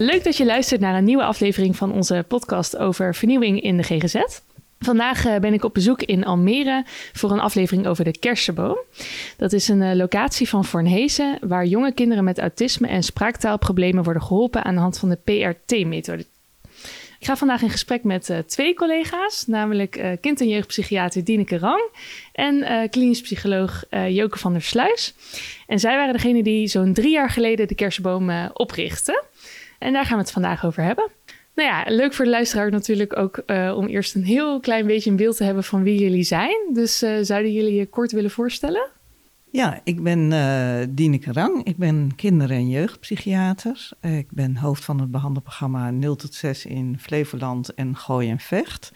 Leuk dat je luistert naar een nieuwe aflevering van onze podcast over vernieuwing in de GGZ. Vandaag eh, ben ik op bezoek in Almere voor een aflevering over de Kersenboom. Dat is een eh, locatie van Voornhezen waar jonge kinderen met autisme en spraaktaalproblemen worden geholpen aan de hand van de PRT-methode. Ik ga vandaag in gesprek met uh, twee collega's, namelijk kind- en jeugdpsychiater Dineke Rang en uh, klinisch psycholoog Joke van der Sluis. En zij waren degene die zo'n drie jaar geleden de kersenboom oprichtten. En daar gaan we het vandaag over hebben. Nou ja, leuk voor de luisteraar natuurlijk ook uh, om eerst een heel klein beetje een beeld te hebben van wie jullie zijn. Dus uh, zouden jullie je kort willen voorstellen? Ja, ik ben uh, Dieneke Rang. Ik ben kinder- en jeugdpsychiater. ik ben hoofd van het behandelprogramma 0 tot 6 in Flevoland en Gooi en Vecht.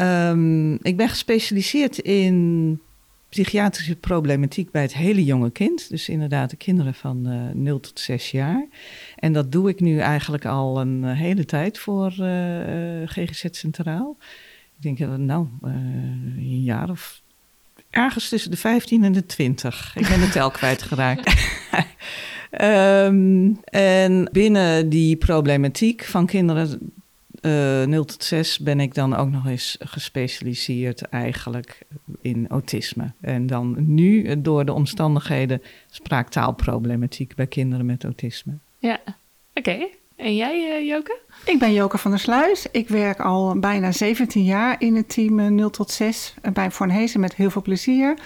Um, ik ben gespecialiseerd in psychiatrische problematiek bij het hele jonge kind. Dus inderdaad de kinderen van uh, 0 tot 6 jaar. En dat doe ik nu eigenlijk al een uh, hele tijd voor uh, GGZ Centraal. Ik denk dat nou, een jaar of ergens tussen de 15 en de 20. Ik ben de tel kwijtgeraakt. um, en binnen die problematiek van kinderen uh, 0 tot 6 ben ik dan ook nog eens gespecialiseerd eigenlijk in autisme. En dan nu door de omstandigheden spraaktaalproblematiek bij kinderen met autisme. Ja, oké. Okay. En jij, uh, Joke? Ik ben Joke van der Sluis. Ik werk al bijna 17 jaar in het team uh, 0 tot 6 bij Voornhezen met heel veel plezier.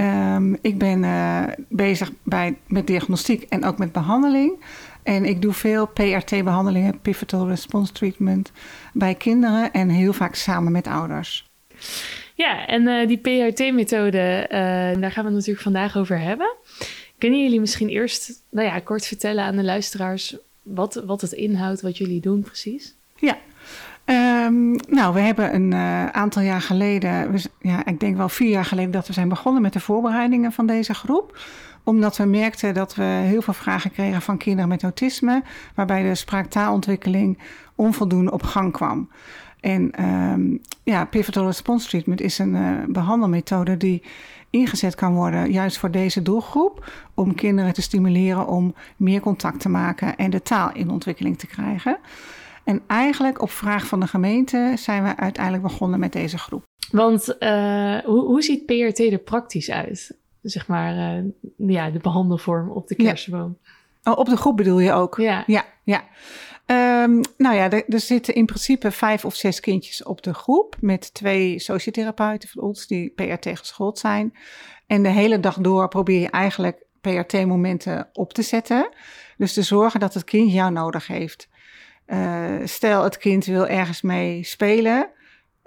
Um, ik ben uh, bezig bij, met diagnostiek en ook met behandeling. En ik doe veel PRT-behandelingen, Pivotal Response Treatment, bij kinderen en heel vaak samen met ouders. Ja, en uh, die PRT-methode, uh, daar gaan we het natuurlijk vandaag over hebben. Kunnen jullie misschien eerst nou ja, kort vertellen aan de luisteraars wat, wat het inhoudt, wat jullie doen precies? Ja, Um, nou, we hebben een uh, aantal jaar geleden, ja, ik denk wel vier jaar geleden, dat we zijn begonnen met de voorbereidingen van deze groep omdat we merkten dat we heel veel vragen kregen van kinderen met autisme, waarbij de spraaktaalontwikkeling onvoldoende op gang kwam. En um, ja, pivotal response treatment is een uh, behandelmethode die ingezet kan worden juist voor deze doelgroep, om kinderen te stimuleren om meer contact te maken en de taal in ontwikkeling te krijgen. En eigenlijk op vraag van de gemeente zijn we uiteindelijk begonnen met deze groep. Want uh, hoe, hoe ziet PRT er praktisch uit? zeg maar, uh, ja, de behandelvorm op de kersenboom. Ja. Oh, op de groep bedoel je ook? Ja. Ja, ja. Um, nou ja, er, er, zitten in principe vijf of zes kindjes op de groep... met twee sociotherapeuten van ons die PRT geschoold zijn. En de hele dag door probeer je eigenlijk PRT-momenten op te zetten. Dus te zorgen dat het kind jou nodig heeft. Uh, stel, het kind wil ergens mee spelen...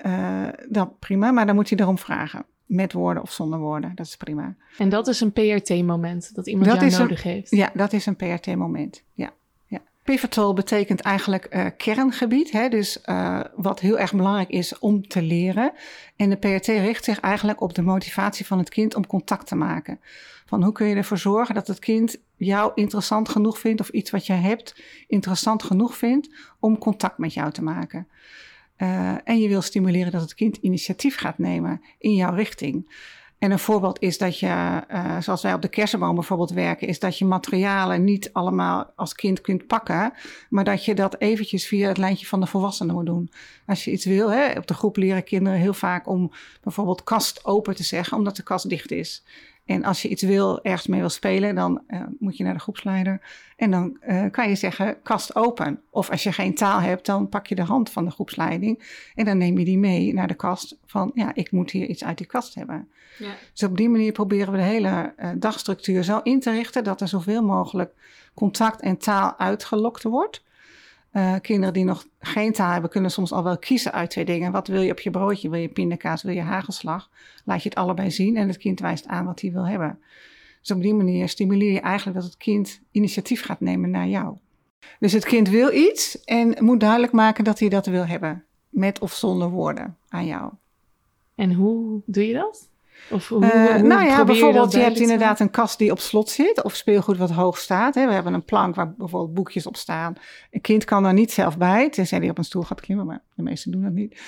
Uh, dan prima, maar dan moet je erom vragen met woorden of zonder woorden. Dat is prima. En dat is een PRT-moment, dat iemand dat jou nodig een, heeft? Ja, dat is een PRT-moment, ja. ja. Pivotal betekent eigenlijk uh, kerngebied, hè? dus uh, wat heel erg belangrijk is om te leren. En de PRT richt zich eigenlijk op de motivatie van het kind om contact te maken. Van hoe kun je ervoor zorgen dat het kind jou interessant genoeg vindt of iets wat je hebt interessant genoeg vindt om contact met jou te maken. Uh, en je wil stimuleren dat het kind initiatief gaat nemen in jouw richting. En een voorbeeld is dat je, uh, zoals wij op de kersenboom bijvoorbeeld werken, is dat je materialen niet allemaal als kind kunt pakken, maar dat je dat eventjes via het lijntje van de volwassenen moet doen. Als je iets wil, hè, op de groep leren kinderen heel vaak om bijvoorbeeld kast open te zeggen, omdat de kast dicht is. En als je iets wil, ergens mee wil spelen, dan uh, moet je naar de groepsleider. En dan uh, kan je zeggen, kast open. Of als je geen taal hebt, dan pak je de hand van de groepsleiding. En dan neem je die mee naar de kast van, ja, ik moet hier iets uit die kast hebben. Ja. Dus op die manier proberen we de hele uh, dagstructuur zo in te richten... dat er zoveel mogelijk contact en taal uitgelokt wordt. Uh, kinderen die nog geen taal hebben, kunnen soms al wel kiezen uit twee dingen. Wat wil je op je broodje? Wil je pindakaas? Wil je hagelslag? Laat je het allebei zien en het kind wijst aan wat hij wil hebben. Dus op die manier stimuleer je eigenlijk dat het kind initiatief gaat nemen naar jou. Dus het kind wil iets en moet duidelijk maken dat hij dat wil hebben. Met of zonder woorden aan jou. En hoe doe je dat? Of hoe, hoe nou ja, bijvoorbeeld, je, hebt inderdaad een kast die op slot zit, of speelgoed wat hoog staat. Hè. We hebben een plank waar bijvoorbeeld boekjes op staan. Een kind kan daar niet zelf bij, tenzij hij op een stoel gaat klimmen, maar de meesten doen dat niet.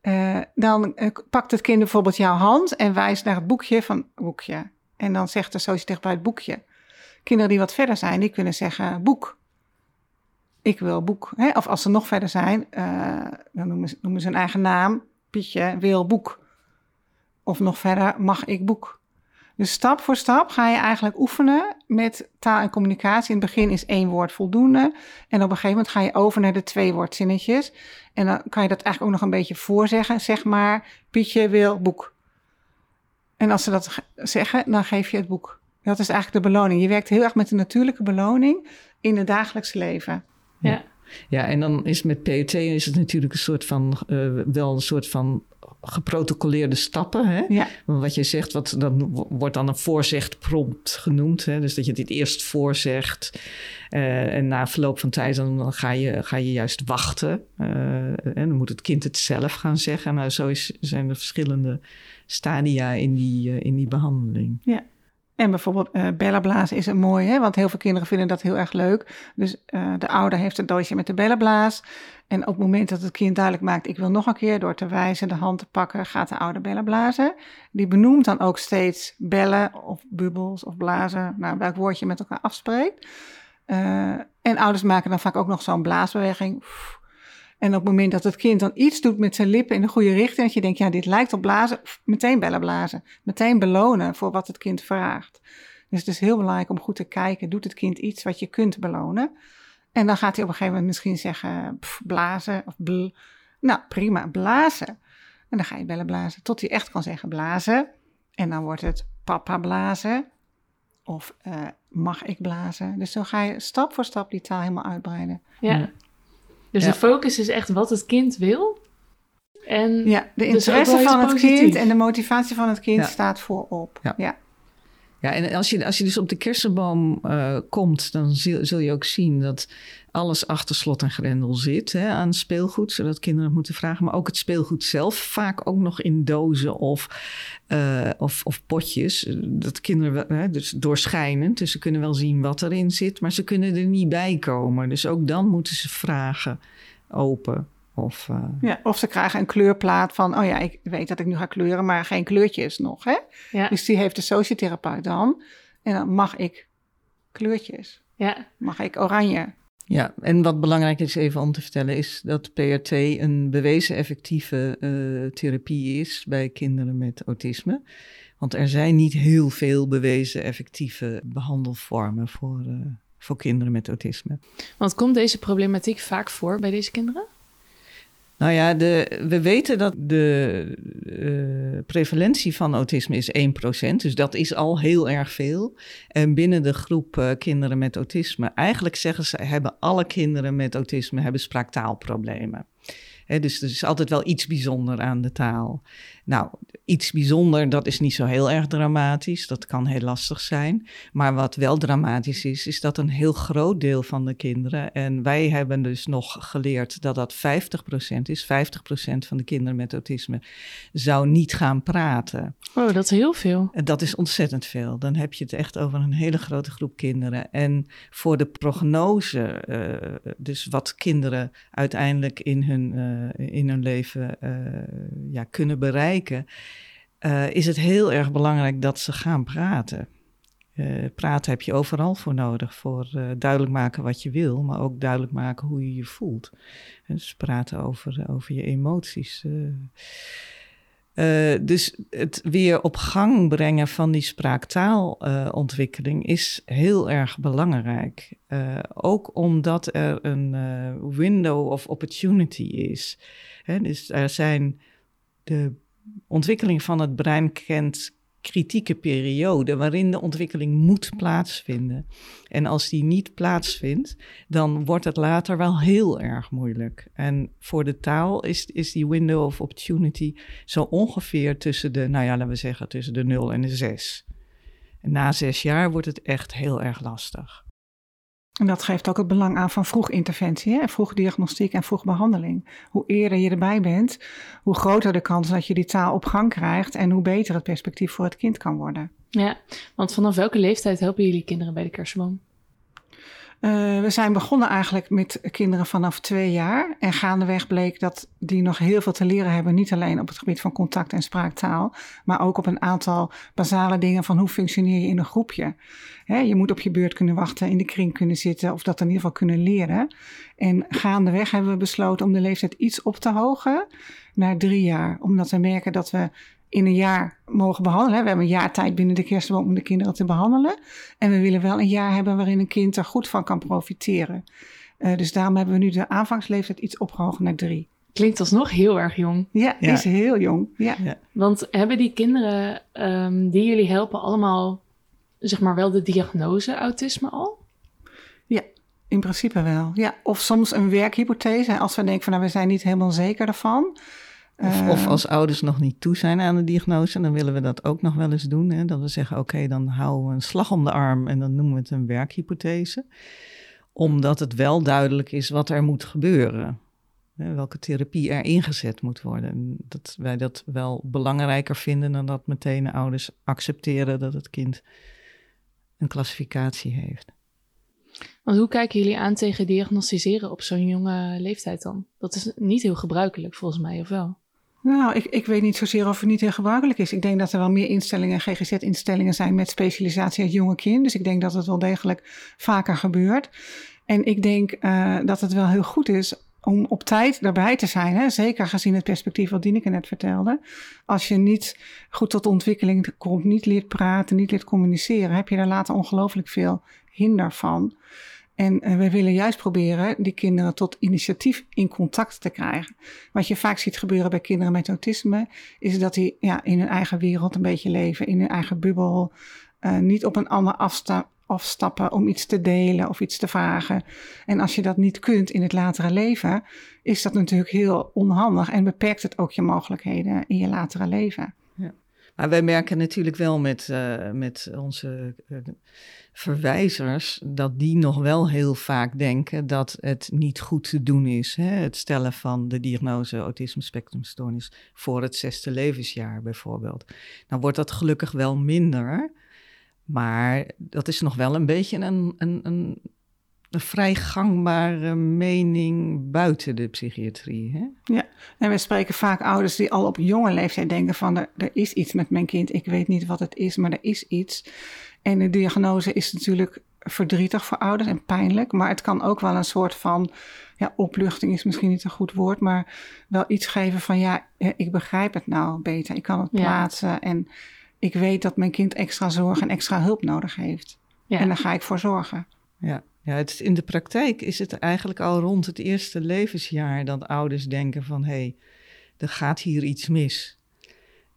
Eh, dan eh, pakt het kind bijvoorbeeld jouw hand en wijst naar het boekje van boekje. En dan zegt de sociëteit bij het boekje. Kinderen die wat verder zijn, die kunnen zeggen boek. Ik wil boek. Hè? Of als ze nog verder zijn, eh, dan noemen ze, noemen ze hun eigen naam. Pietje wil boek. Of nog verder, mag ik boek. Dus stap voor stap ga je eigenlijk oefenen met taal en communicatie. In het begin is één woord voldoende. En op een gegeven moment ga je over naar de twee woordzinnetjes. En dan kan je dat eigenlijk ook nog een beetje voorzeggen. Zeg maar, Pietje wil boek. En als ze dat ge- zeggen, dan geef je het boek. Dat is eigenlijk de beloning. Je werkt heel erg met de natuurlijke beloning in het dagelijks leven. Ja. Ja, en dan is met POT is het natuurlijk een soort van, eh, wel een soort van geprotocoleerde stappen. Hè? Ja, Wat je zegt, wat, dat wordt dan een voorzegprompt genoemd. Hè? Dus dat je dit eerst voorzegt. eh, en na verloop van tijd dan, dan ga, je, ga je juist wachten. eh, en dan moet het kind het zelf gaan zeggen. Nou, zo is, zijn er verschillende stadia in die, eh, in die behandeling. En bijvoorbeeld bellenblazen is een mooi, hè? want heel veel kinderen vinden dat heel erg leuk. Dus de ouder heeft een doosje met de bellenblaas. En op het moment dat het kind duidelijk maakt, ik wil nog een keer door te wijzen, de hand te pakken, gaat de ouder bellen blazen. Die benoemt dan ook steeds bellen of bubbels of blazen, nou, welk woord je met elkaar afspreekt. Eh, en ouders maken dan vaak ook nog zo'n blaasbeweging. En op het moment dat het kind dan iets doet met zijn lippen in de goede richting, dat je denkt, ja, dit lijkt op blazen, meteen bellen blazen. Meteen belonen voor wat het kind vraagt. Dus het is heel belangrijk om goed te kijken, doet het kind iets wat je kunt belonen? En dan gaat hij op een gegeven moment misschien zeggen, pff, blazen of bl. Nou, prima, blazen. En dan ga je bellen blazen, tot hij echt kan zeggen blazen. En dan wordt het papa blazen of eh, mag ik blazen. Dus zo ga je stap voor stap die taal helemaal uitbreiden. Ja. Dus Ja. de focus is echt wat het kind wil. En Ja, de Dus interesse van het kind en de motivatie van het kind Ja. staat voorop. Ja. ja. Ja, en als je, als je dus op de kersenboom eh, komt, dan zul, zul je ook zien dat alles achter slot en grendel zit hè, aan speelgoed, zodat kinderen het moeten vragen. Maar ook het speelgoed zelf, vaak ook nog in dozen of, eh, of, of potjes. Dat kinderen, hè, dus doorschijnend, dus ze kunnen wel zien wat erin zit, maar ze kunnen er niet bij komen. Dus ook dan moeten ze vragen open. Of, eh, Ja, of ze krijgen een kleurplaat van, oh ja, ik weet dat ik nu ga kleuren, maar geen kleurtjes nog. Hè? ja, Dus die heeft de sociotherapeut dan. En dan mag ik kleurtjes. ja, Mag ik oranje. Ja, en wat belangrijk is even om te vertellen, is dat PRT een bewezen effectieve eh, therapie is bij kinderen met autisme. Want er zijn niet heel veel bewezen effectieve behandelvormen voor, eh, voor kinderen met autisme. want komt deze problematiek vaak voor bij deze kinderen? Nou ja, de, we weten dat de eh, prevalentie van autisme is 1%. Dus dat is al heel erg veel. En binnen de groep eh, kinderen met autisme, eigenlijk zeggen ze, hebben alle kinderen met autisme hebben spraaktaalproblemen. Hè, dus er is altijd wel iets bijzonder aan de taal. Nou, iets bijzonder, dat is niet zo heel erg dramatisch. Dat kan heel lastig zijn. Maar wat wel dramatisch is, is dat een heel groot deel van de kinderen... en wij hebben dus nog geleerd dat dat 50% is. 50% van de kinderen met autisme zou niet gaan praten. Oh, dat is heel veel. En dat is ontzettend veel. Dan heb je het echt over een hele grote groep kinderen. En voor de prognose, eh, dus wat kinderen uiteindelijk in hun, eh, in hun leven eh, ja, kunnen bereiken, eh, is het heel erg belangrijk dat ze gaan praten. Eh, praten heb je overal voor nodig. Voor eh, duidelijk maken wat je wil, maar ook duidelijk maken hoe je je voelt. Dus praten over, over je emoties. dus het weer op gang brengen van die spraaktaalontwikkeling is heel erg belangrijk. Ook omdat er een window of opportunity is. Hè, dus er zijn de ontwikkeling van het brein kent kritieke periode waarin de ontwikkeling moet plaatsvinden. En als die niet plaatsvindt, dan wordt het later wel heel erg moeilijk. En voor de taal is, is die window of opportunity zo ongeveer tussen de, nou ja, laten we zeggen, tussen de 0 en de 6. En na zes jaar wordt het echt heel erg lastig. En dat geeft ook het belang aan van vroeg interventie, hè? vroeg diagnostiek en vroeg behandeling. Hoe eerder je erbij bent, hoe groter de kans dat je die taal op gang krijgt en hoe beter het perspectief voor het kind kan worden. Ja, want vanaf welke leeftijd helpen jullie kinderen bij de kerstboom? Uh, we zijn begonnen eigenlijk met kinderen vanaf twee jaar. En gaandeweg bleek dat die nog heel veel te leren hebben. Niet alleen op het gebied van contact en spraaktaal. Maar ook op een aantal basale dingen van hoe functioneer je in een groepje. je moet op je beurt kunnen wachten, in de kring kunnen zitten. Of dat in ieder geval kunnen leren. En gaandeweg hebben we besloten om de leeftijd iets op te hogen. Naar drie jaar. Omdat we merken dat we in een jaar mogen behandelen. We hebben een jaar tijd binnen de kerstboom om de kinderen te behandelen. En we willen wel een jaar hebben waarin een kind er goed van kan profiteren. Uh, dus daarom hebben we nu de aanvangsleeftijd iets opgehoogd naar drie. Klinkt alsnog heel erg jong. Ja, ja. is heel jong. Ja. ja. Want hebben die kinderen um, die jullie helpen allemaal, zeg maar, wel de diagnose autisme al? Ja, in principe wel. Ja, of soms een werkhypothese. Als we denken van, nou, we zijn niet helemaal zeker ervan. Of, of, als ouders nog niet toe zijn aan de diagnose, dan willen we dat ook nog wel eens doen. Hè? Dat we zeggen, oké, dan houden we een slag om de arm en dan noemen we het een werkhypothese. Omdat het wel duidelijk is wat er moet gebeuren. Hè? Welke therapie er ingezet moet worden. dat wij dat wel belangrijker vinden dan dat meteen de ouders accepteren dat het kind een klassificatie heeft. Want hoe kijken jullie aan tegen diagnosticeren op zo'n jonge leeftijd dan? Dat is niet heel gebruikelijk volgens mij, of wel? Nou, ik, ik weet niet zozeer of het niet heel gebruikelijk is. Ik denk dat er wel meer instellingen, GGZ-instellingen zijn met specialisatie uit jonge kind. Dus ik denk dat het wel degelijk vaker gebeurt. En ik denk uh, dat het wel heel goed is om op tijd daarbij te zijn. Hè? Zeker gezien het perspectief wat Dineke net vertelde. Als je niet goed tot ontwikkeling komt, niet leert praten, niet leert communiceren, heb je daar later ongelooflijk veel hinder van. En uh, we willen juist proberen die kinderen tot initiatief in contact te krijgen. Wat je vaak ziet gebeuren bij kinderen met autisme, is dat die ja, in hun eigen wereld een beetje leven, in hun eigen bubbel, uh, niet op een ander afsta afstappen om iets te delen of iets te vragen. En als je dat niet kunt in het latere leven, is dat natuurlijk heel onhandig en beperkt het ook je mogelijkheden in je latere leven. Ja. Maar wij merken natuurlijk wel met, uh, met onze verwijzers, dat die nog wel heel vaak denken dat het niet goed te doen is. Hè? Het stellen van de diagnose autisme spectrumstoornis voor het zesde levensjaar bijvoorbeeld. Nou wordt dat gelukkig wel minder, maar dat is nog wel een beetje een, een, een, een vrij gangbare mening buiten de psychiatrie. Hè? Ja, en we spreken vaak ouders die al op jonge leeftijd denken van er, er is iets met mijn kind, ik weet niet wat het is, maar er is iets. En de diagnose is natuurlijk verdrietig voor ouders en pijnlijk, maar het kan ook wel een soort van, ja, opluchting is misschien niet een goed woord, maar wel iets geven van, ja, ik begrijp het nou beter, ik kan het plaatsen en ik weet dat mijn kind extra zorg en extra hulp nodig heeft. Ja. En daar ga ik voor zorgen. Ja, ja het in de praktijk is het eigenlijk al rond het eerste levensjaar dat ouders denken van, hé, hey, er gaat hier iets mis.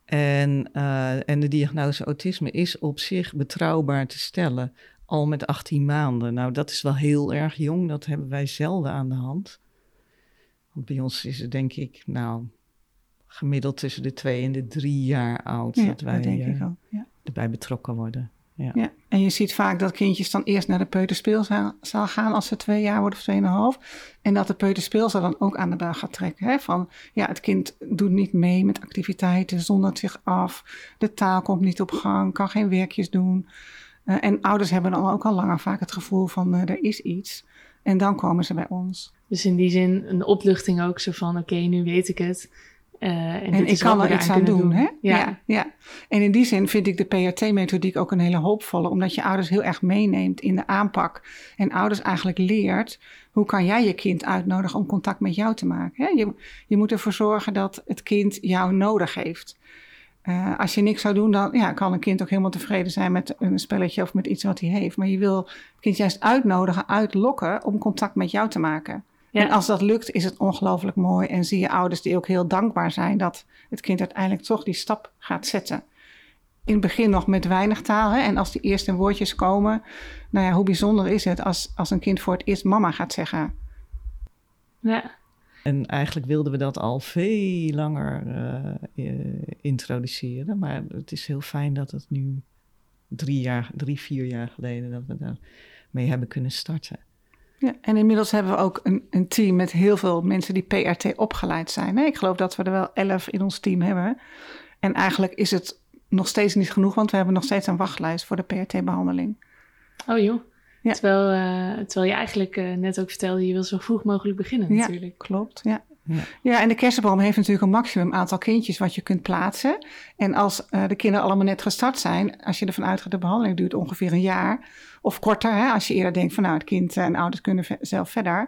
En, uh, en de diagnose autisme is op zich betrouwbaar te stellen, al met 18 maanden. Nou, dat is wel heel erg jong, dat hebben wij zelden aan de hand. Want bij ons is het denk ik, nou, gemiddeld tussen de twee en de drie jaar oud ja, dat wij dat denk ik ook, ja. erbij betrokken worden. Ja. ja. en je ziet vaak dat kindjes dan eerst naar de peuterspeelzaal gaan als ze twee jaar worden of tweeënhalf. En dat de peuterspeelzaal dan ook aan de bel gaat trekken. Hè? Van ja, het kind doet niet mee met activiteiten, zondert zich af. De taal komt niet op gang, kan geen werkjes doen. Uh, en ouders hebben dan ook al langer vaak het gevoel van uh, er is iets. En dan komen ze bij ons. Dus in die zin een opluchting ook zo van oké, okay, nu weet ik het. Uh, en, en ik kan er iets aan doen. doen. Hè? Ja. ja. En in die zin vind ik de PRT-methodiek ook een hele hoopvolle, omdat je ouders heel erg meeneemt in de aanpak. En ouders eigenlijk leert hoe kan jij je kind uitnodigen om contact met jou te maken. Hè? Je, je moet ervoor zorgen dat het kind jou nodig heeft. Uh, als je niks zou doen, dan ja, kan een kind ook helemaal tevreden zijn met een spelletje of met iets wat hij heeft. Maar je wil het kind juist uitnodigen, uitlokken om contact met jou te maken. En als dat lukt, is het ongelooflijk mooi. En zie je ouders die ook heel dankbaar zijn dat het kind uiteindelijk toch die stap gaat zetten. In het begin nog met weinig taal. Hè? En als die eerste woordjes komen, nou ja, hoe bijzonder is het als, als een kind voor het eerst mama gaat zeggen. Ja. En eigenlijk wilden we dat al veel langer uh, introduceren. Maar het is heel fijn dat het nu drie, jaar, drie, vier jaar geleden dat we daar mee hebben kunnen starten. Ja, en inmiddels hebben we ook een, een team met heel veel mensen die PRT opgeleid zijn. Ik geloof dat we er wel elf in ons team hebben. En eigenlijk is het nog steeds niet genoeg, want we hebben nog steeds een wachtlijst voor de PRT-behandeling. Oh joh. Ja. Terwijl, uh, terwijl je eigenlijk uh, net ook vertelde, je wil zo vroeg mogelijk beginnen ja, natuurlijk. klopt. Ja. Ja. ja, en de kersenboom heeft natuurlijk een maximum aantal kindjes wat je kunt plaatsen. En als uh, de kinderen allemaal net gestart zijn, als je ervan uitgaat de behandeling duurt ongeveer een jaar of korter, hè, als je eerder denkt van nou het kind en ouders kunnen zelf verder.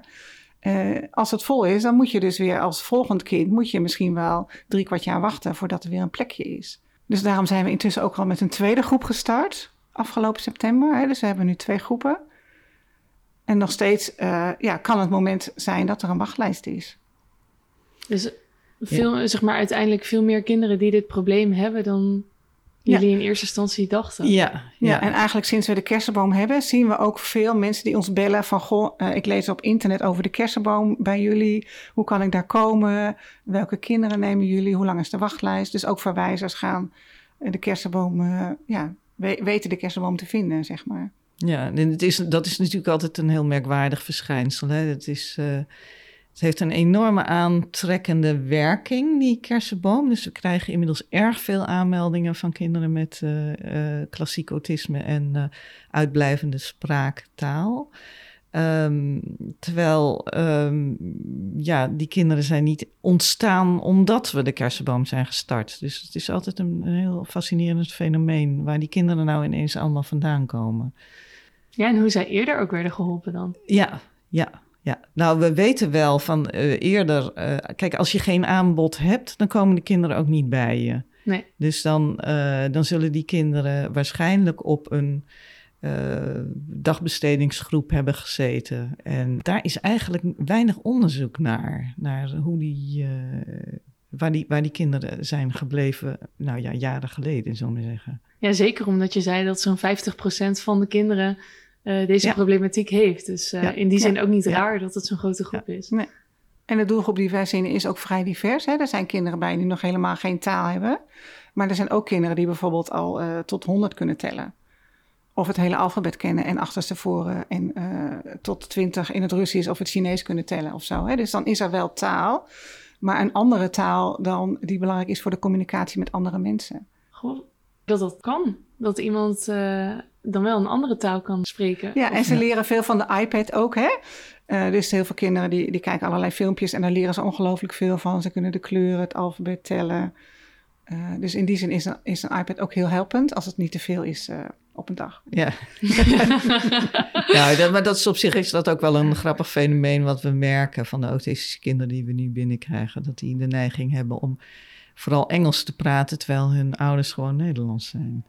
Uh, als het vol is, dan moet je dus weer als volgend kind, moet je misschien wel drie kwart jaar wachten voordat er weer een plekje is. Dus daarom zijn we intussen ook al met een tweede groep gestart, afgelopen september. Hè, dus we hebben nu twee groepen. En nog steeds uh, ja, kan het moment zijn dat er een wachtlijst is. Dus veel, zeg maar, uiteindelijk veel meer kinderen die dit probleem hebben dan jullie in eerste instantie dachten. Ja, ja, en eigenlijk sinds we de kersenboom hebben, zien we ook veel mensen die ons bellen van, goh, uh, ik lees op internet over de kersenboom bij jullie. Hoe kan ik daar komen? Welke kinderen nemen jullie? Hoe lang is de wachtlijst? Dus ook verwijzers gaan de kersenboom, uh, ja, weten de kersenboom te vinden, zeg maar. Ja, en het is, dat is natuurlijk altijd een heel merkwaardig verschijnsel. Hè? Het is... Uh het heeft een enorme aantrekkende werking, die kersenboom. Dus we krijgen inmiddels erg veel aanmeldingen van kinderen met uh, uh, klassiek autisme en uh, uitblijvende spraaktaal. Um, terwijl um, ja, die kinderen zijn niet ontstaan omdat we de kersenboom zijn gestart. Dus het is altijd een, een heel fascinerend fenomeen waar die kinderen nou ineens allemaal vandaan komen. Ja, en hoe zij eerder ook werden geholpen dan? Ja, ja. Ja, nou, we weten wel van uh, eerder. Uh, kijk, als je geen aanbod hebt, dan komen de kinderen ook niet bij je. Nee. Dus dan, uh, dan zullen die kinderen waarschijnlijk op een dagbestedingsgroep hebben gezeten. En daar is eigenlijk weinig onderzoek naar, naar hoe die, waar, die, waar die kinderen zijn gebleven, nou ja, jaren geleden, zullen we zeggen. Ja, zeker omdat je zei dat zo'n 50% van de kinderen uh, deze problematiek heeft. Dus uh, in die zin ook niet raar dat het zo'n grote groep is. Nee. En de doelgroep die wij zien is ook vrij divers. Hè? Er zijn kinderen bij die nog helemaal geen taal hebben. Maar er zijn ook kinderen die bijvoorbeeld al uh, tot 100 kunnen tellen. Of het hele alfabet kennen en achterstevoren en tot 20 in het Russisch of het Chinees kunnen tellen of zo. Hè? Dus dan is er wel taal, maar een andere taal dan die belangrijk is voor de communicatie met andere mensen. Goh, dat dat kan. Dat iemand dan wel een andere taal kan spreken. Ja, en ze leren veel van de iPad ook, hè? Uh, dus heel veel kinderen die, die kijken allerlei filmpjes en daar leren ze ongelooflijk veel van. Ze kunnen de kleuren, het alfabet tellen. Uh, dus in die zin is een, is een iPad ook heel helpend als het niet te veel is uh, op een dag. Ja, ja dat, maar dat is op zich is dat ook wel een grappig fenomeen wat we merken van de autistische kinderen die we nu binnenkrijgen. Dat die de neiging hebben om vooral Engels te praten terwijl hun ouders gewoon Nederlands zijn.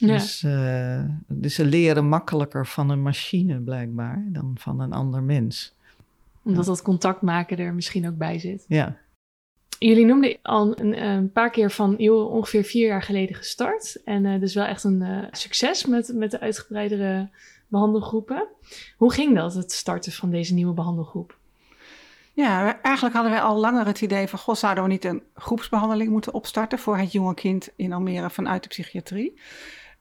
Dus, uh, dus ze leren makkelijker van een machine blijkbaar dan van een ander mens. Omdat dat contact maken er misschien ook bij zit. Ja. Jullie noemden al een, een paar keer van joh, ongeveer vier jaar geleden gestart. En uh, dus wel echt een uh, succes met, met de uitgebreidere behandelgroepen. Hoe ging dat, het starten van deze nieuwe behandelgroep? Ja, eigenlijk hadden wij al langer het idee van... goh, zouden we niet een groepsbehandeling moeten opstarten... voor het jonge kind in Almere vanuit de psychiatrie...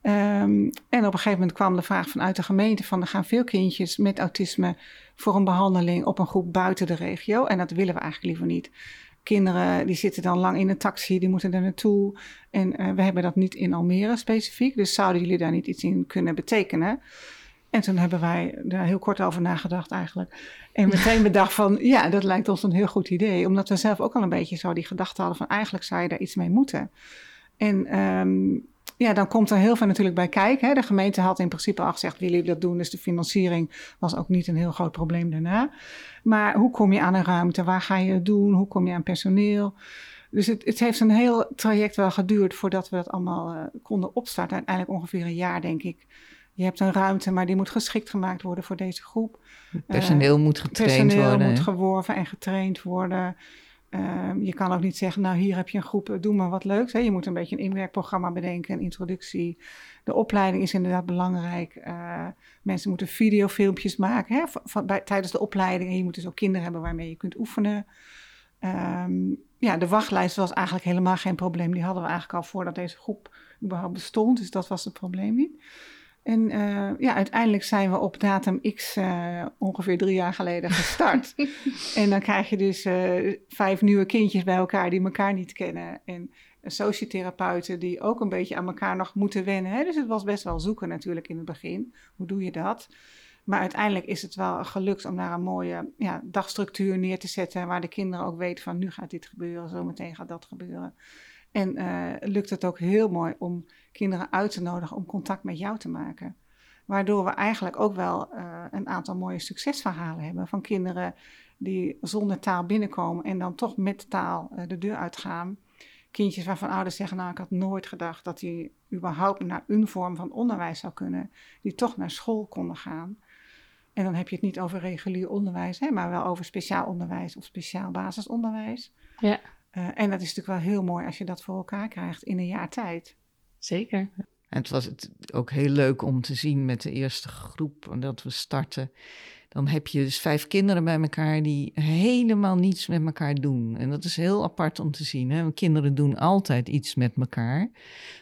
Um, en op een gegeven moment kwam de vraag vanuit de gemeente van er gaan veel kindjes met autisme voor een behandeling op een groep buiten de regio. En dat willen we eigenlijk liever niet. Kinderen die zitten dan lang in een taxi, die moeten er naartoe. En uh, we hebben dat niet in Almere specifiek. Dus zouden jullie daar niet iets in kunnen betekenen? En toen hebben wij daar heel kort over nagedacht eigenlijk. En meteen bedacht van, ja, dat lijkt ons een heel goed idee. Omdat we zelf ook al een beetje zo die gedachte hadden van, eigenlijk zou je daar iets mee moeten. En um, ja, dan komt er heel veel natuurlijk bij kijken. Hè. De gemeente had in principe al gezegd, willen jullie dat doen? Dus de financiering was ook niet een heel groot probleem daarna. Maar hoe kom je aan een ruimte? Waar ga je het doen? Hoe kom je aan personeel? Dus het, het heeft een heel traject wel geduurd voordat we dat allemaal uh, konden opstarten. Uiteindelijk ongeveer een jaar, denk ik. Je hebt een ruimte, maar die moet geschikt gemaakt worden voor deze groep. Personeel uh, moet getraind personeel worden. Personeel moet geworven en getraind worden. Uh, je kan ook niet zeggen, nou hier heb je een groep, doe maar wat leuks. Je moet een beetje een inwerkprogramma bedenken, een introductie. De opleiding is inderdaad belangrijk. Uh, mensen moeten videofilmpjes maken tijdens de opleiding. En je moet dus ook kinderen hebben waarmee je kunt oefenen. Um, ja, de wachtlijst was eigenlijk helemaal geen probleem. Die hadden we eigenlijk al voordat deze groep überhaupt bestond. Dus dat was het probleem niet. En uh, ja, uiteindelijk zijn we op datum X uh, ongeveer drie jaar geleden gestart. en dan krijg je dus uh, vijf nieuwe kindjes bij elkaar die elkaar niet kennen. En sociotherapeuten die ook een beetje aan elkaar nog moeten wennen. Hè? Dus het was best wel zoeken natuurlijk in het begin. Hoe doe je dat? Maar uiteindelijk is het wel gelukt om daar een mooie ja, dagstructuur neer te zetten. Waar de kinderen ook weten van nu gaat dit gebeuren, zometeen gaat dat gebeuren. En uh, lukt het ook heel mooi om kinderen uit te nodigen om contact met jou te maken. Waardoor we eigenlijk ook wel uh, een aantal mooie succesverhalen hebben van kinderen die zonder taal binnenkomen en dan toch met taal uh, de deur uitgaan. Kindjes waarvan ouders zeggen, nou ik had nooit gedacht dat die überhaupt naar een vorm van onderwijs zou kunnen, die toch naar school konden gaan. En dan heb je het niet over regulier onderwijs, hè, maar wel over speciaal onderwijs of speciaal basisonderwijs. Ja. Uh, en dat is natuurlijk wel heel mooi als je dat voor elkaar krijgt in een jaar tijd. Zeker. En het was het ook heel leuk om te zien met de eerste groep dat we starten. Dan heb je dus vijf kinderen bij elkaar die helemaal niets met elkaar doen. En dat is heel apart om te zien. Hè? Kinderen doen altijd iets met elkaar.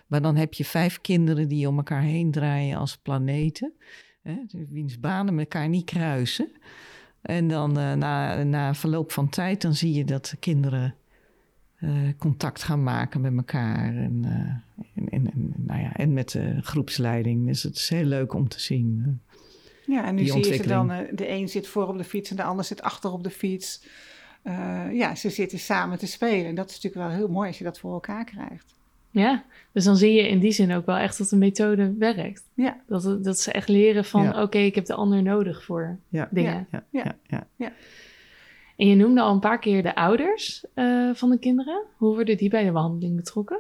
Maar dan heb je vijf kinderen die om elkaar heen draaien als planeten. Hè? Wiens banen elkaar niet kruisen. En dan uh, na, na verloop van tijd, dan zie je dat de kinderen uh, contact gaan maken met elkaar. En, uh, en, en, en, nou ja, en met de groepsleiding. Dus het is heel leuk om te zien. Ja, en nu zie je ze dan, de een zit voor op de fiets en de ander zit achter op de fiets. ja, ze zitten samen te spelen. En dat is natuurlijk wel heel mooi als je dat voor elkaar krijgt. Ja, dus dan zie je in die zin ook wel echt dat de methode werkt. Ja. Dat, dat ze echt leren van, ja. oké, okay, ik heb de ander nodig voor ja. dingen. Ja. Ja. Ja. ja. En je noemde al een paar keer de ouders uh, van de kinderen. Hoe worden die bij de behandeling betrokken?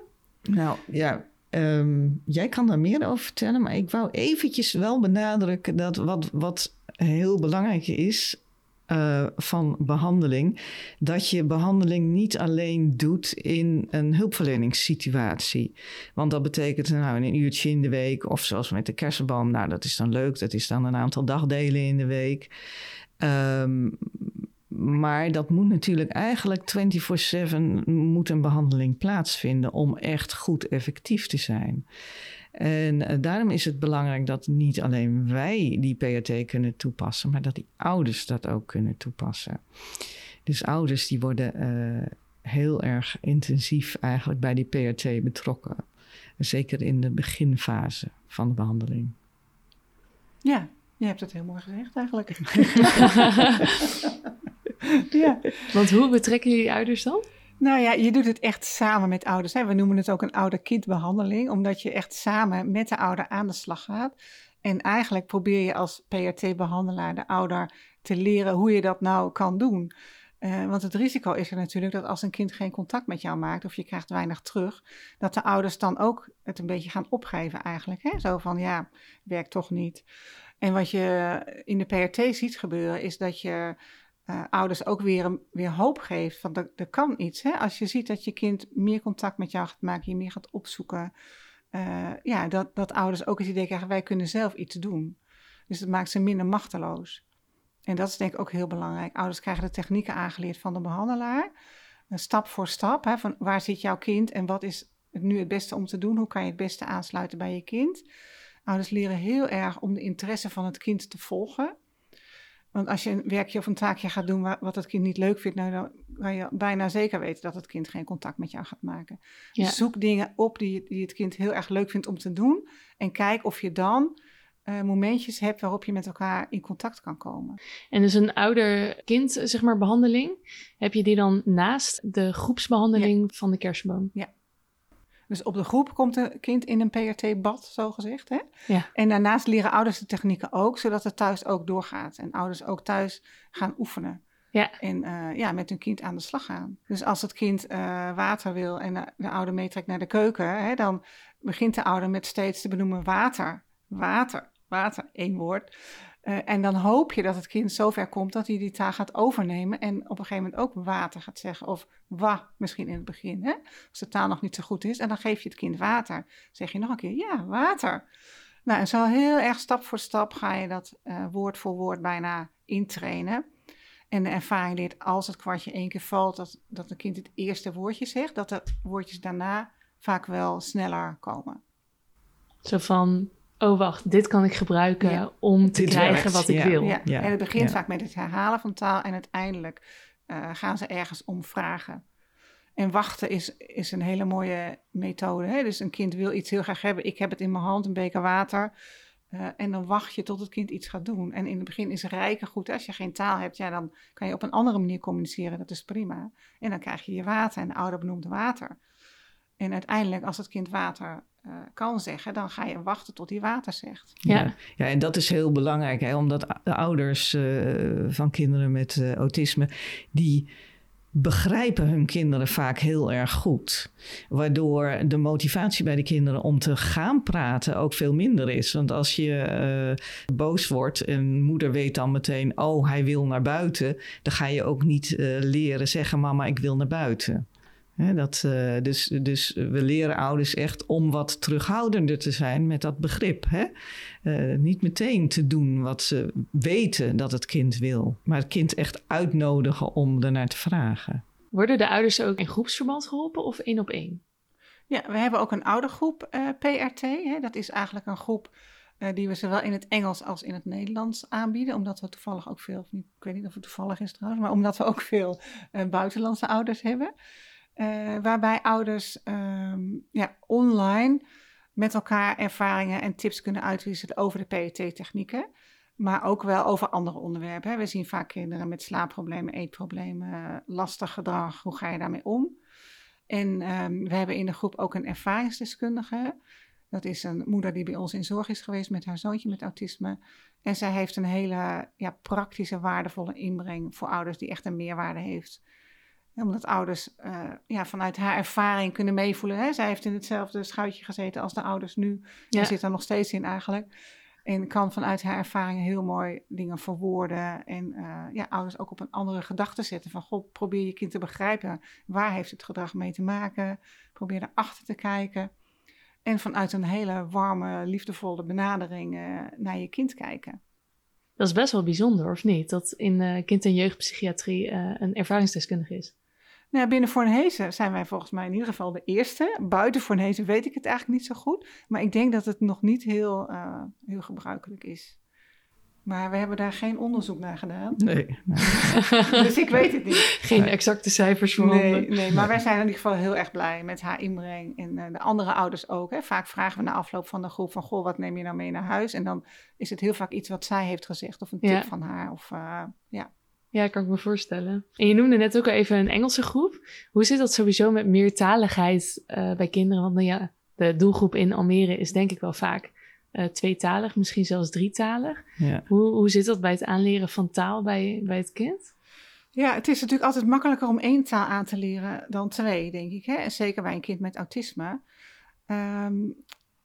Nou ja, um, jij kan daar meer over vertellen, maar ik wou eventjes wel benadrukken dat wat, wat heel belangrijk is uh, van behandeling, dat je behandeling niet alleen doet in een hulpverleningssituatie. Want dat betekent nou een uurtje in de week, of zoals met de kersenboom, nou dat is dan leuk, dat is dan een aantal dagdelen in de week. Um, maar dat moet natuurlijk eigenlijk 24/7 moet een behandeling plaatsvinden om echt goed effectief te zijn. En uh, daarom is het belangrijk dat niet alleen wij die PRT kunnen toepassen, maar dat die ouders dat ook kunnen toepassen. Dus ouders die worden uh, heel erg intensief eigenlijk bij die PRT betrokken. Zeker in de beginfase van de behandeling. Ja, je hebt het heel mooi gezegd eigenlijk. ja. Want hoe betrekken jullie ouders dan? Nou ja, je doet het echt samen met ouders. Hè. We noemen het ook een ouder-kindbehandeling, omdat je echt samen met de ouder aan de slag gaat. En eigenlijk probeer je als PRT-behandelaar de ouder te leren hoe je dat nou kan doen. Uh, want het risico is er natuurlijk dat als een kind geen contact met jou maakt of je krijgt weinig terug, dat de ouders dan ook het een beetje gaan opgeven eigenlijk. Hè? Zo van ja, werkt toch niet. En wat je in de PRT ziet gebeuren is dat je uh, ouders ook weer, weer hoop geeft van er, er kan iets. Hè? Als je ziet dat je kind meer contact met jou gaat maken, je meer gaat opzoeken. Uh, ja, dat, dat ouders ook het idee krijgen, wij kunnen zelf iets doen. Dus dat maakt ze minder machteloos. En dat is denk ik ook heel belangrijk. Ouders krijgen de technieken aangeleerd van de behandelaar. Uh, stap voor stap, hè, van waar zit jouw kind en wat is nu het beste om te doen? Hoe kan je het beste aansluiten bij je kind? Ouders leren heel erg om de interesse van het kind te volgen. Want als je een werkje of een taakje gaat doen wat het kind niet leuk vindt, nou, dan kan je bijna zeker weten dat het kind geen contact met jou gaat maken. Ja. Dus zoek dingen op die, die het kind heel erg leuk vindt om te doen. En kijk of je dan uh, momentjes hebt waarop je met elkaar in contact kan komen. En dus een ouder-kind, zeg maar, behandeling, heb je die dan naast de groepsbehandeling ja. van de kerstboom? Ja. Dus op de groep komt een kind in een PRT-bad, zo gezegd. Hè? Ja. En daarnaast leren ouders de technieken ook, zodat het thuis ook doorgaat. En ouders ook thuis gaan oefenen. Ja. En uh, ja, met hun kind aan de slag gaan. Dus als het kind uh, water wil en de, de ouder meetrekt naar de keuken, hè, dan begint de ouder met steeds te benoemen water, water, water, één woord. Uh, en dan hoop je dat het kind zover komt dat hij die taak gaat overnemen en op een gegeven moment ook water gaat zeggen. Of wa misschien in het begin, hè? als de taal nog niet zo goed is. En dan geef je het kind water. zeg je nog een keer, ja, water. Nou, en zo heel erg stap voor stap ga je dat uh, woord voor woord bijna intrainen. En de ervaring leert als het kwartje één keer valt, dat, dat een kind het eerste woordje zegt, dat de woordjes daarna vaak wel sneller komen. Zo van, oh wacht, dit kan ik gebruiken om te krijgen wat ik wil. Ja. En het begint vaak met het herhalen van taal en uiteindelijk uh, gaan ze ergens om vragen. En wachten is, is een hele mooie methode. Hè? Dus een kind wil iets heel graag hebben. Ik heb het in mijn hand, een beker water. Uh, en dan wacht je tot het kind iets gaat doen. En in het begin is rijken goed. Als je geen taal hebt, ja, dan kan je op een andere manier communiceren. Dat is prima. En dan krijg je je water en de ouder benoemt water. En uiteindelijk, als het kind water uh, kan zeggen, dan ga je wachten tot hij water zegt. Ja, ja. en dat is heel belangrijk, hè, omdat de ouders uh, van kinderen met autisme, die begrijpen hun kinderen vaak heel erg goed. Waardoor de motivatie bij de kinderen om te gaan praten ook veel minder is. Want als je uh, boos wordt en moeder weet dan meteen, oh hij wil naar buiten, dan ga je ook niet uh, leren zeggen, mama ik wil naar buiten dat, uh, dus, dus we leren ouders echt om wat terughoudender te zijn met dat begrip. Hè? Uh, niet meteen te doen wat ze weten dat het kind wil, maar het kind echt uitnodigen om ernaar te vragen. Worden de ouders ook in groepsverband geholpen of één op één? Ja, we hebben ook een oudergroep uh, PRT. Hè? Dat is eigenlijk een groep die we zowel in het Engels als in het Nederlands aanbieden. Omdat we toevallig ook veel, ik weet niet of het toevallig is trouwens, maar omdat we ook veel buitenlandse ouders hebben. Uh, waarbij ouders um, ja, online met elkaar ervaringen en tips kunnen uitwisselen over de PET-technieken. Maar ook wel over andere onderwerpen. We zien vaak kinderen met slaapproblemen, eetproblemen, lastig gedrag. Hoe ga je daarmee om? En um, we hebben in de groep ook een ervaringsdeskundige. Dat is een moeder die bij ons in zorg is geweest met haar zoontje met autisme. En zij heeft een hele ja, praktische, waardevolle inbreng voor ouders die echt een meerwaarde heeft omdat ouders uh, ja, vanuit haar ervaring kunnen meevoelen. Hè? Zij heeft in hetzelfde schuitje gezeten als de ouders nu. Ja. zit er nog steeds in eigenlijk. En kan vanuit haar ervaring heel mooi dingen verwoorden. En uh, ja, ouders ook op een andere gedachte zetten. Van, god, probeer je kind te begrijpen. Waar heeft het gedrag mee te maken? Probeer erachter te kijken. En vanuit een hele warme, liefdevolle benadering uh, naar je kind kijken. Dat is best wel bijzonder, of niet? Dat in kind- en jeugdpsychiatrie een ervaringsdeskundige is. Nou, binnen Fornezen zijn wij volgens mij in ieder geval de eerste. Buiten Fornezen weet ik het eigenlijk niet zo goed. Maar ik denk dat het nog niet heel, uh, heel gebruikelijk is. Maar we hebben daar geen onderzoek naar gedaan. Nee. dus ik weet het niet. Geen exacte cijfers voor nee, nee, maar wij zijn in ieder geval heel erg blij met haar inbreng. En uh, de andere ouders ook. Hè. Vaak vragen we na afloop van de groep van... Goh, wat neem je nou mee naar huis? En dan is het heel vaak iets wat zij heeft gezegd. Of een tip van haar. Of, uh, ja. Ja, kan ik me voorstellen. En je noemde net ook al even een Engelse groep. Hoe zit dat sowieso met meertaligheid uh, bij kinderen? Want nou ja, de doelgroep in Almere is denk ik wel vaak uh, tweetalig, misschien zelfs drietalig. Ja. Hoe, hoe zit dat bij het aanleren van taal bij, bij het kind? Ja, het is natuurlijk altijd makkelijker om één taal aan te leren dan twee, denk ik. Hè? En zeker bij een kind met autisme. Um,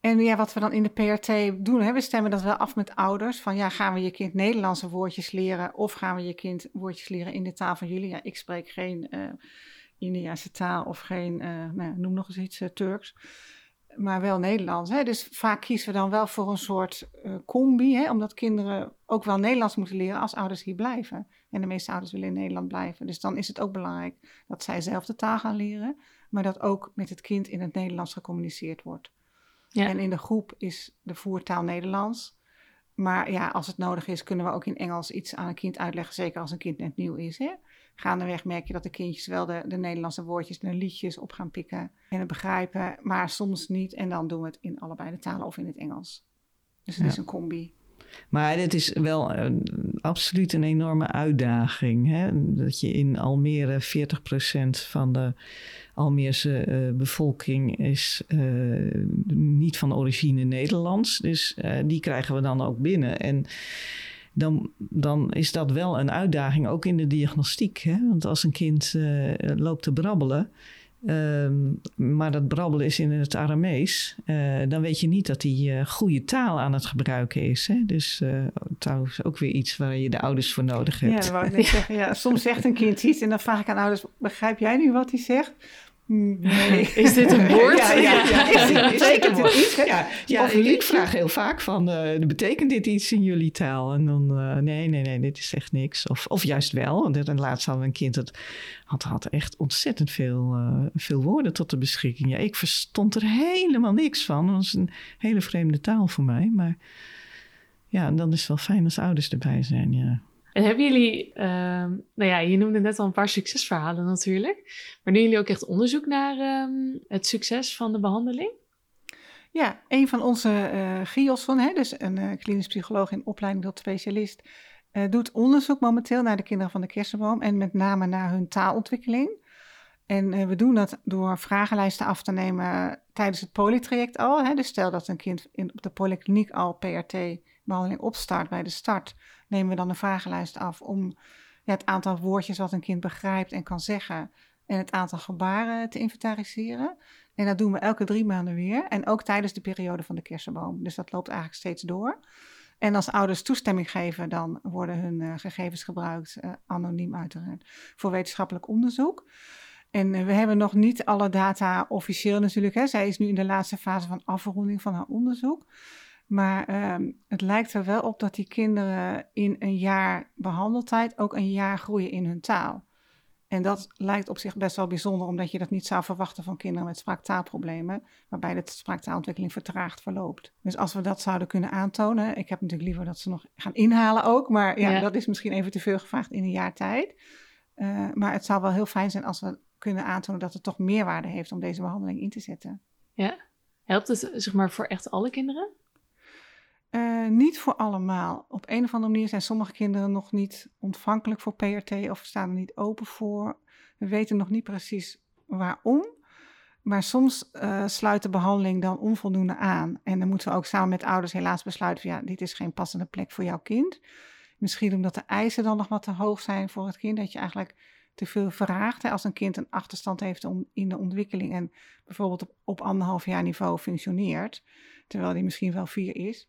en ja, wat we dan in de PRT doen, hè, we stemmen dat wel af met ouders. Van ja, gaan we je kind Nederlandse woordjes leren of gaan we je kind woordjes leren in de taal van jullie? Ja, ik spreek geen uh, Indiase taal of geen, uh, nou, noem nog eens iets, uh, Turks. Maar wel Nederlands. Hè? Dus vaak kiezen we dan wel voor een soort combi, hè? omdat kinderen ook wel Nederlands moeten leren als ouders hier blijven. En de meeste ouders willen in Nederland blijven. Dus dan is het ook belangrijk dat zij zelf de taal gaan leren, maar dat ook met het kind in het Nederlands gecommuniceerd wordt. Ja. En in de groep is de voertaal Nederlands. Maar ja, als het nodig is, kunnen we ook in Engels iets aan een kind uitleggen. Zeker als een kind net nieuw is. Hè? Gaandeweg merk je dat de kindjes wel de, de Nederlandse woordjes en de liedjes op gaan pikken. En het begrijpen, maar soms niet. En dan doen we het in allebei de talen of in het Engels. Dus het is een combi. Maar het is wel een, absoluut een enorme uitdaging. Hè? Dat je in Almere 40% van de Almeerse uh, bevolking is uh, niet van origine Nederlands. Dus uh, die krijgen we dan ook binnen. En dan, dan is dat wel een uitdaging, ook in de diagnostiek. Hè? Want als een kind loopt te brabbelen Um, maar dat brabbelen is in het Aramees. Uh, dan weet je niet dat hij uh, goede taal aan het gebruiken is. Hè? Dus uh, trouwens ook weer iets waar je de ouders voor nodig hebt. Ja, dat wou ik net zeggen. Ja, soms zegt een kind iets en dan vraag ik aan ouders... begrijp jij nu wat hij zegt? Nee. Is dit een woord? Ja, ja, ja. Is dit- is dit een woord? iets? hè? Ja, ja Of ik, vraag heel vaak van, eh, betekent dit iets in jullie taal? En dan, eh, nee, nee, nee, dit is echt niks. Of, of juist wel. Want en laatst hadden we een kind dat had, had echt ontzettend veel, eh, veel woorden tot de beschikking. Ja, ik verstond er helemaal niks van. Dat was een hele vreemde taal voor mij. Maar ja, en dan is het wel fijn als ouders erbij zijn, ja. En hebben jullie, ehm, nou ja, je noemde net al een paar succesverhalen natuurlijk. Maar doen jullie ook echt onderzoek naar ehm, het succes van de behandeling? Ja, een van onze eh GIOS'en, hè, dus een eh, klinisch psycholoog in opleiding tot specialist, eh, doet onderzoek momenteel naar de kinderen van de kersenboom en met name naar hun taalontwikkeling. En we doen dat door vragenlijsten af te nemen tijdens het polytraject al. Hè. Dus stel dat een kind in, op de polykliniek al PRT-behandeling opstart bij de start, nemen we dan een vragenlijst af om het aantal woordjes wat een kind begrijpt en kan zeggen en het aantal gebaren te inventariseren. En dat doen we elke drie maanden weer. En ook tijdens de periode van de kersenboom. Dus dat loopt eigenlijk steeds door. En als ouders toestemming geven, dan worden hun eh, gegevens gebruikt, eh, anoniem uiteraard, voor wetenschappelijk onderzoek. En eh, we hebben nog niet alle data officieel natuurlijk. Hè. Zij is nu in de laatste fase van afronding van haar onderzoek. Maar ehm, het lijkt er wel op dat die kinderen in een jaar behandeltijd ook een jaar groeien in hun taal. En dat lijkt op zich best wel bijzonder, omdat je dat niet zou verwachten van kinderen met spraaktaalproblemen, waarbij de spraaktaalontwikkeling vertraagd verloopt. Dus als we dat zouden kunnen aantonen, ik heb natuurlijk liever dat ze nog gaan inhalen ook, maar ja, Ja. dat is misschien even te veel gevraagd in een jaar tijd. Eh, maar het zou wel heel fijn zijn als we kunnen aantonen dat het toch meerwaarde heeft om deze behandeling in te zetten. Ja. Helpt het zeg maar voor echt alle kinderen? Eh, niet voor allemaal. Op een of andere manier zijn sommige kinderen nog niet ontvankelijk voor PRT of staan er niet open voor. We weten nog niet precies waarom. Maar soms eh, sluit de behandeling dan onvoldoende aan. En dan moeten we ook samen met ouders helaas besluiten: van, ja, dit is geen passende plek voor jouw kind. Misschien omdat de eisen dan nog wat te hoog zijn voor het kind. Dat je eigenlijk te veel vraagt. Hè? Als een kind een achterstand heeft om, in de ontwikkeling en bijvoorbeeld op, op anderhalf jaar niveau functioneert, terwijl die misschien wel vier is,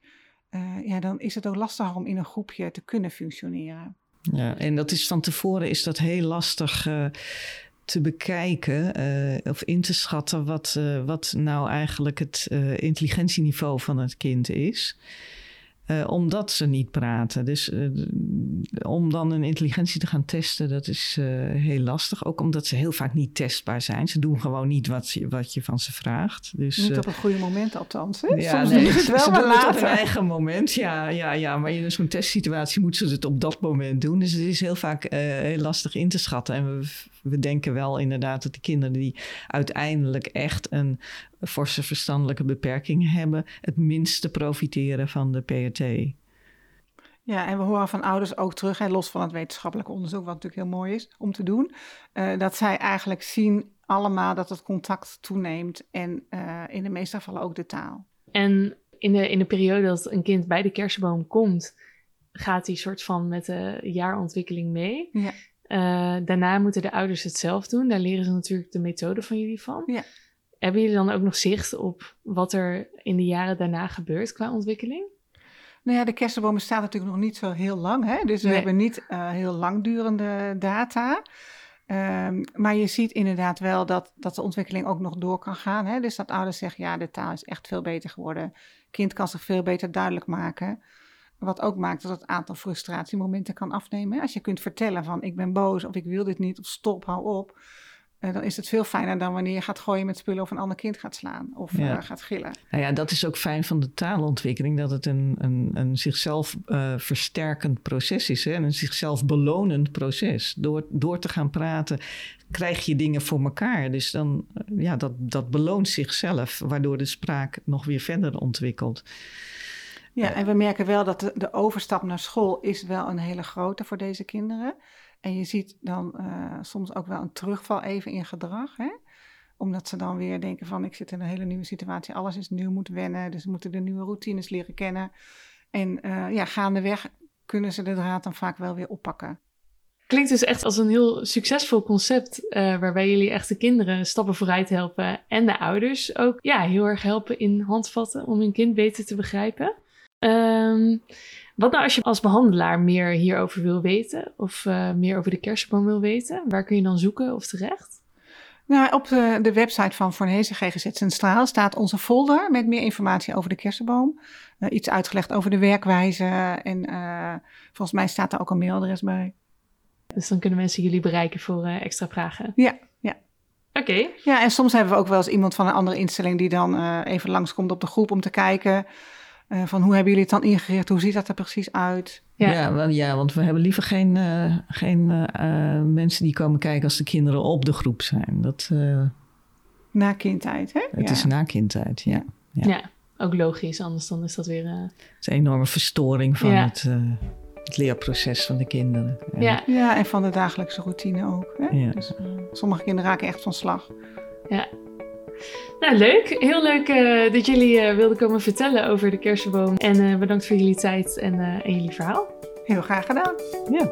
eh, ja, dan is het ook lastig om in een groepje te kunnen functioneren. Ja, en dat is van tevoren is dat heel lastig eh, te bekijken eh, of in te schatten wat, wat nou eigenlijk het intelligentieniveau van het kind is. Eh, omdat ze niet praten. Dus eh, om dan een intelligentie te gaan testen, dat is eh, heel lastig. Ook omdat ze heel vaak niet testbaar zijn. Ze doen gewoon niet wat je, wat je van ze vraagt. Dus, Niet op een goede moment althans. Hè? ja, Soms nee, het wel, ze maar doen het op later. hun eigen moment. Ja, ja, ja, maar in zo'n testsituatie moeten ze het op dat moment doen. Dus het is heel vaak heel lastig in te schatten. En we, we denken wel inderdaad dat de kinderen die uiteindelijk echt een forse verstandelijke beperking hebben, het minste profiteren van de PRT. Ja, en we horen van ouders ook terug, hè, los van het wetenschappelijk onderzoek, wat natuurlijk heel mooi is om te doen, eh, dat zij eigenlijk zien allemaal dat het contact toeneemt en eh, in de meeste gevallen ook de taal. En in de, in de periode dat een kind bij de kersenboom komt, gaat die soort van met de jaarontwikkeling mee. Ja. Eh, daarna moeten de ouders het zelf doen. Daar leren ze natuurlijk de methode van jullie van. Ja. Hebben jullie dan ook nog zicht op wat er in de jaren daarna gebeurt qua ontwikkeling? Nou ja, de kersenboom bestaat natuurlijk nog niet zo heel lang, hè? dus we Nee. hebben niet eh, heel langdurende data. Ehm, maar je ziet inderdaad wel dat, dat de ontwikkeling ook nog door kan gaan. Hè? Dus dat ouders zeggen, ja, de taal is echt veel beter geworden. kind kan zich veel beter duidelijk maken. Wat ook maakt dat het aantal frustratiemomenten kan afnemen. Als je kunt vertellen van ik ben boos of ik wil dit niet of stop, hou op. eh, dan is het veel fijner dan wanneer je gaat gooien met spullen of een ander kind gaat slaan of Ja. eh, gaat gillen. Nou ja, dat is ook fijn van de taalontwikkeling, dat het een, een, een zichzelf eh, versterkend proces is. Hè? En een zichzelf belonend proces. Door, door te gaan praten krijg je dingen voor elkaar. Dus dan, ja, dat, dat beloont zichzelf, waardoor de spraak nog weer verder ontwikkelt. Ja, en we merken wel dat de, de overstap naar school is wel een hele grote voor deze kinderen. En je ziet dan eh, soms ook wel een terugval even in gedrag. Hè? Omdat ze dan weer denken van ik zit in een hele nieuwe situatie. Alles is nieuw, moet wennen. Dus ze moeten de nieuwe routines leren kennen. En eh, ja, gaandeweg kunnen ze de draad dan vaak wel weer oppakken. Klinkt dus echt als een heel succesvol concept, eh, waarbij jullie echt de kinderen stappen vooruit helpen en de ouders ook ja, heel erg helpen in handvatten om hun kind beter te begrijpen. Ehm, wat nou als je als behandelaar meer hierover wil weten of eh, meer over de kersenboom wil weten? Waar kun je dan zoeken of terecht? Nou, op de, de website van Fornezen GGZ Centraal staat onze folder met meer informatie over de kersenboom. Uh, iets uitgelegd over de werkwijze en uh, volgens mij staat daar ook een mailadres bij. Dus dan kunnen mensen jullie bereiken voor extra vragen? Ja, ja. Oké. Ja, en soms hebben we ook wel eens iemand van een andere instelling die dan even langskomt op de groep om te kijken van hoe hebben jullie het dan ingericht, hoe ziet dat er precies uit? Ja, ja, wel, ja want we hebben liever geen, uh, geen uh, mensen die komen kijken als de kinderen op de groep zijn. Dat, uh, na kindtijd, hè? Het is na kindtijd, ja. ja. ja. ook logisch, anders dan is dat weer... Het is een enorme verstoring van het, het, leerproces van de kinderen. Ja. ja, en van de dagelijkse routine ook. Hè? Ja. Dus, sommige kinderen raken echt van slag. Ja, nou, leuk. Heel leuk uh, dat jullie uh, wilden komen vertellen over de kersenboom. En uh, bedankt voor jullie tijd en, en jullie verhaal. Heel graag gedaan. Ja.